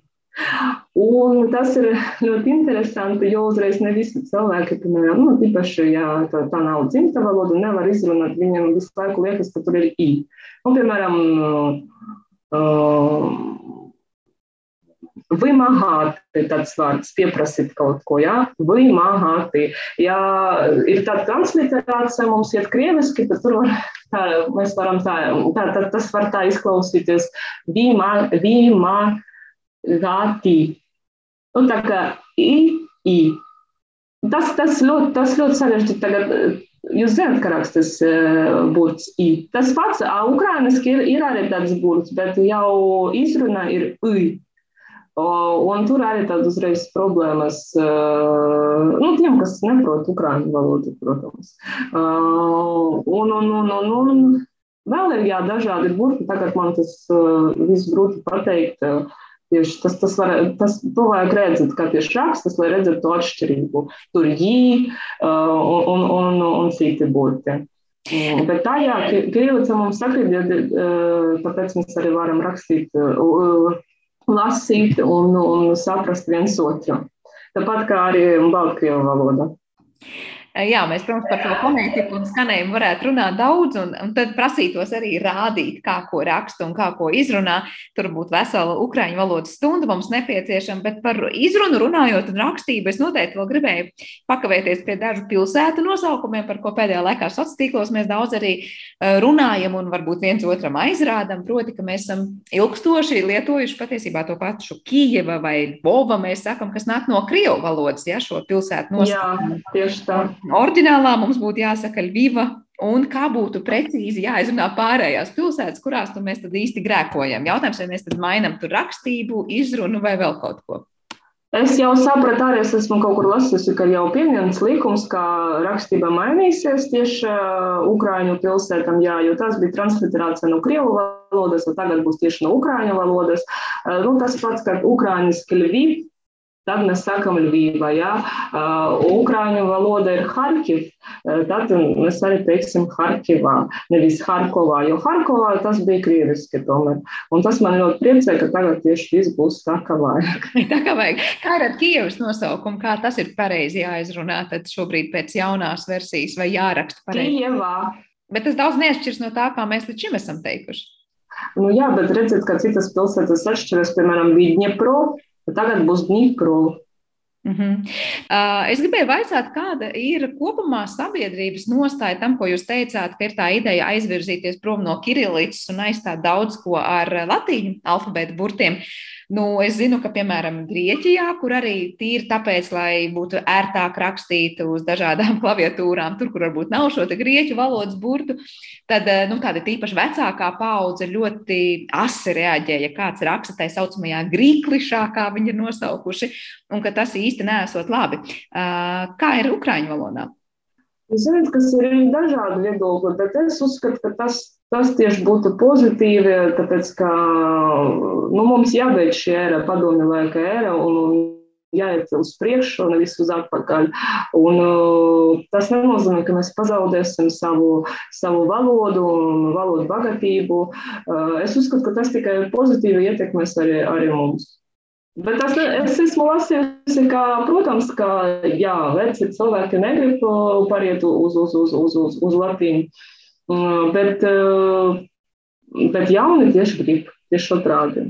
Un tas ir ļoti interesanti, jo uzreiz ne visi cilvēki, piemēram, nu, tīpaši, ja tā, tā nav dzimta valoda, nevar izrunāt, viņam visu laiku liekas, ka tur ir I. Un, piemēram, uh, Vimahāti tāds vārds, pieprasīt kaut ko, jā, vimahāti. Ja ir tāda transliterācija mums iet krieviski, tad tur var, tā, mēs varam tā, tā, tā, tas var tā izklausīties vima, vimahāti. Nu, tā kā i, i. Tas, tas ļoti, tas ļoti sarežģīti tagad. Jūs zināt, ka rakstas burts i. Tas pats, uh, ukrainiski ir, ir arī tāds burts, bet jau izruna ir i. Un tur arī tādas uzreiz problēmas nu, tiem, kas neprot ukrāņu valodu, protams. Un, un, un, un, un vēl ir jā, dažādi burti. Tagad man tas viss grūti pateikt. Tieši tas, tas, var, tas to vajag redzēt, kā tieši rakstas, lai redzētu to atšķirību. Tur jī un, un, un, un citi burti. Bet tā, jā, Kirilica mums sakrīt, tāpēc mēs arī varam rakstīt lasīt un, un saprast viens otru. Tāpat kā arī Baltkrievu valoda. Jā, mēs, protams, par to fonētiku un skanējumu varētu runāt daudz, un, un tad prasītos arī rādīt, kā ko raksta un kā ko izrunā. Tur būtu vesela ukraiņu valodas stunda mums nepieciešama, bet par izrunu runājot un rakstību, es noteikti vēl gribēju pakavēties pie dažu pilsētu nosaukumiem, par ko pēdējā laikā sociālos tīklos mēs daudz arī runājam un varbūt viens otram aizrādam. Proti, ka mēs esam ilgstoši lietojuši patiesībā to pašu Kijeva vai Bova, mēs sakam, kas nāk no Krievu valodas, ja šo pilsētu nosaukumu. Jā, tieši tā. Orģinālā mums būtu jāsaka Ļviva, un kā būtu precīzi jāizrunā pārējās pilsētas, kurās mēs tad īsti grēkojam. Jautājums, vai mēs tad mainām tur rakstību, izrunu vai vēl kaut ko. Es jau sapratu, arī es esmu kaut kur lasījusi, ka jau pieņemts likums, ka rakstība mainīsies tieši Ukrāņu pilsētām, jā, jo tas bija transliterācija no Krievu valodas, un tagad būs tieši no Ukrāņu valodas. Nu, tas pats, kā Ukrāņiski Lviv, Tad mēs sakām Ļuvība, ja ukrāņu valoda ir Harkiv, tad mēs arī teiksim Harkivā, nevis Harkovā, jo Harkovā tas bija krieviski tomēr. Un tas man ļoti priecē, ka tagad tieši viss būs tā, kā vajag. <laughs> tā kā vajag. Kā ir ar Kievas nosaukumu, kā tas ir pareizi jāizrunā tad šobrīd pēc jaunās versijas vai jāraksta pareizi? Kievā. Bet tas daudz neatšķirs no tā, kā mēs līdz šim esam teikuši. Nu, jā, bet redziet, ka citas pilsētas atšķiras, piemēram, Vidņepro, Tagad būs Dņipro. Mm -hmm. uh, es gribēju jautāt, kāda ir kopumā sabiedrības nostāja tam, ko jūs teicāt, ka ir tā ideja aizvirzīties prom no kirilītes un aizstāt daudz ko ar latīņu alfabēta burtiem. Uh, Nu, es zinu, ka, piemēram, Grieķijā, kur arī tīri tāpēc, lai būtu ērtāk rakstīt uz dažādām <laughs> klaviatūrām, tur, kur varbūt nav šo grieķu valodas burtu, tad eh, nu, tāda tīpaši vecākā paudze ļoti asi reaģēja, kāds raksta tā saucamajā grīklišā, kā viņi ir nosaukuši, un ka tas īsti nesot labi. Ah, kā ir Ukraiņu valodā? Ziniet, kas ir dažādi viedokļi, bet es uzskatu, ka tas Tas tieši būtu pozitīvi, tāpēc ka nu, mums jābeidz šī ēra, padomju laika ēra, un jāiet uz priekšu, nevis uz atpakaļ. Un, uh, tas nenozīmē, ka mēs pazaudēsim savu, savu valodu un valodu bagātību. Uh, es uzskatu, ka tas tikai pozitīvi ietekmēs arī, arī mums. Bet tas, es esmu lasījusi, ka, protams, ka jā, veci cilvēki negrib pāriet uz, uz, uz, uz, uz, uz latīņu. Bet, eh, bet jauni tieši grib tieši otrādi.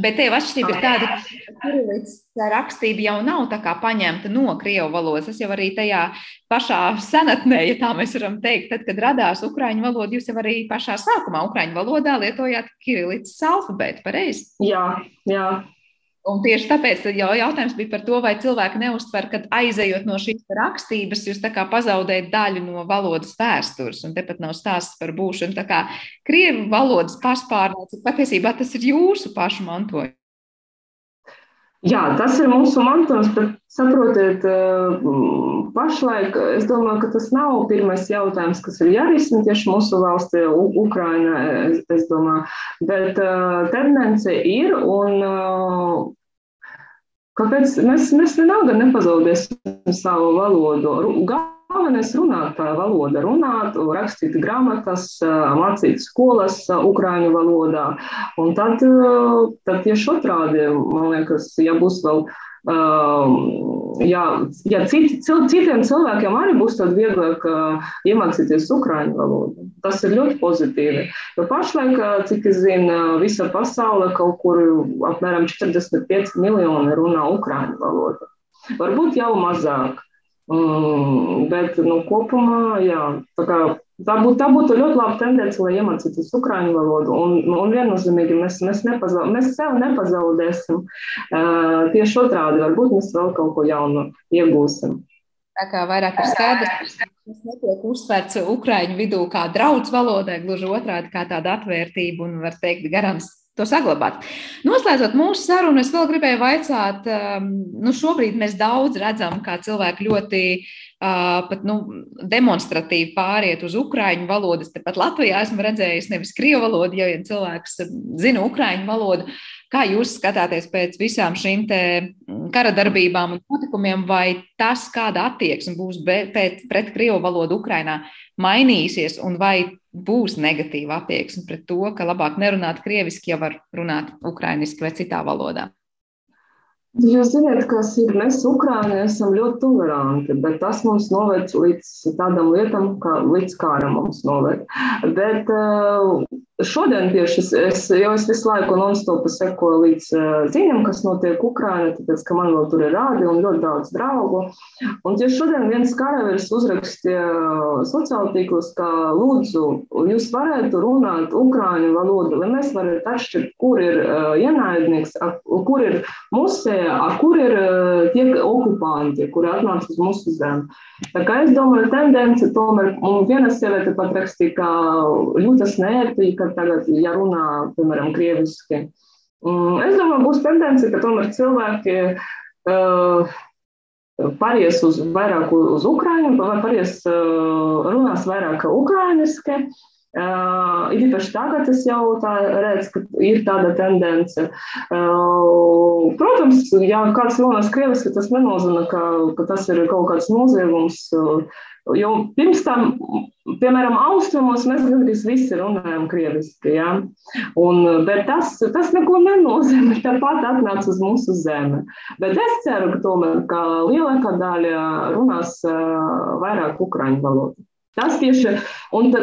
Bet tev atšķirība ir tāda, ka kirillīca rakstība jau nav tā kā paņemta no krievu valodas. Tas jau arī tajā pašā senatnē, ja tā mēs varam teikt, tad, kad radās ukraiņu valoda, jūs jau arī pašā sākumā ukraiņu valodā lietojāt kirillīcas alfabētu, pareizi? Jā, jā. Un tieši tāpēc jau jautājums bija par to, vai cilvēki neuztver, ka aizejot no šīs rakstības, jūs pazaudējat daļu no valodas vēstures. Un tepat nav stāsts par būšanu krievu valodas paspārnēci. Patiesībā tas ir jūsu pašu mantojums. Jā, tas ir mūsu mantojums, bet saprotiet, eh, pašlaik es domāju, ka tas nav pirmais jautājums, kas ir jārisina tieši mūsu valstī, Ukraina, es, es domāju, bet uh, tendence ir un uh, Kāpēc mēs, mēs vienalga nepazaudēsim savu valodu? Galvenais runāt valoda, runāt, rakstīt grāmatas, mācīt skolas ukrāņu valodā. Un tad, tad tieši otrādi, man liekas, ja būs vēl jā, ja citi, citiem cilvēkiem arī būs tad vieglāk iemācīties ukrāņu valodu. Tas ir ļoti pozitīvi. Jo pašlaik, cik es zinu, visa pasaule kaut kur apmēram 45 miljoni runā ukrāņu valodu. Varbūt jau mazāk. Mm, bet nu, kopumā, jā, tā kā Tā būtu, tā būtu ļoti laba tendence, lai iemācītos ukrāņu valodu. Un, un viennozīmīgi mēs, mēs, nepazaud, mēs sev nepazaudēsim. Uh, tieši otrādi, varbūt mēs vēl kaut ko jaunu iegūsim. Tā kā vairāk ir skaidrs, ka tas netiek uztverts ukrāņu vidū kā draudz valodai, gluži otrādi kā tāda atvērtība un, var teikt, garants to saglabāt. Noslēdzot mūsu sarunu, es vēl gribēju vaicāt, nu, šobrīd mēs daudz redzam, kā cilvēki ļoti pat nu, demonstratīvi pāriet uz ukrāņu valodu. Tepat Latvijā esmu redzējis nevis krievu valodu, jo ja cilvēks zina ukrāņu valodu. Kā jūs skatāties pēc visām šīm kara darbībām un notikumiem, vai tas, kāda attieksme būs pret, pret krievu valodu Ukrainā, mainīsies, un vai būs negatīva attieksme pret to, ka labāk nerunāt krieviski, ja var runāt ukrainiski vai citā valodā? Jūs zināt, kas ir? Mēs, Ukrāņi, esam ļoti toleranti, bet tas mums noved līdz tādam lietam, kā līdz kāram mums noved. Bet uh, Šodien tieši es, es, jau es visu laiku non-stopu sekoju līdz uh, ziņām, kas notiek Ukrainā, tāpēc, ka man vēl tur ir rādi un ļoti daudz draugu. Un tieši šodien viens karavīrs uzrakstīja sociāla tīklos, ka lūdzu, jūs varētu runāt ukrāņu valodu, lai mēs varētu atšķirt, kur ir ienaidnieks, kur ir musēja, a kur ir uh, tie okupanti, kuri atnāca uz mūsu zemi. Tā kā es domāju, tendence tomēr, un viena sieviete pat rakstīja, ka jūtas nērtī, ka tagad, ja runā, piemēram, krieviski. Mm, es domāju, būs tendence, ka tomēr cilvēki uh, pāries uz vairāk uz ukrāņu, vai pāries uh, runās vairāk ukrāņiski. Uh, ir īpaši tagad es jau redzu, ka ir tāda tendence. Uh, protams, ja kāds runās krieviski, tas nenozīmē, ka, ka tas ir kaut kāds noziegums. Uh, Jo pirms tam, piemēram, austrumos mēs gandrīz visi runājam krieviski. Ja? Un, bet tas, tas neko nenozīmē. Tāpat atnāca uz mūsu zemi. Bet es ceru, ka tomēr ka lielākā daļa runās uh, vairāk ukraiņu valodu. Tas tieši,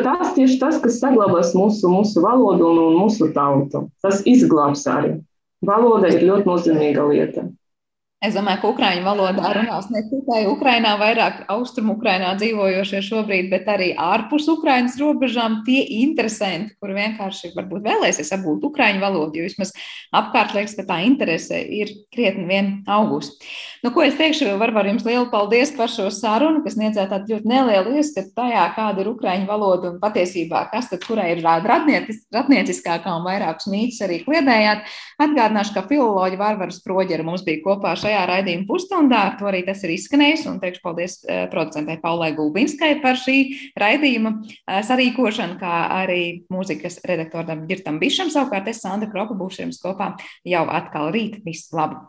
tas tieši tas, kas saglabās mūsu, mūsu valodu un, un mūsu tautu. Tas izglābs arī. Valoda ir ļoti nozīmīga lieta. Es domāju, ka ukraiņu valodā runās ne tikai Ukrainā, vairāk austrumu Ukrainā dzīvojošie šobrīd, bet arī ārpus Ukrainas robežām tie interesanti, kur vienkārši varbūt vēlēsies apgūt ukraiņu valodu, jo vismaz apkārt liekas, ka tā interese ir krietni vien augusi. Nu, ko es teikšu, varbūt jums lielu paldies par šo sarunu, kas niedzēja tādu ļoti nelielu ieskatu tajā, kāda ir ukraiņu valoda un patiesībā, kas tad kurai ir radnieciskākā un vairākus mītus arī kliedējāt. Atgādināšu, ka filoloģi Vārvaras Proģera mums bija kopā šajā raidījuma pusstundā. Ar to arī tas ir izskanējis. Un teikšu paldies eh, producentei Paulai Gulbinskai par šī raidījuma eh, sarīkošanu, kā arī mūzikas redaktoram Girtam Bišam. Savukārt es, Sandra Kropa, būšu jums kopā jau atkal rīt. Visu labu!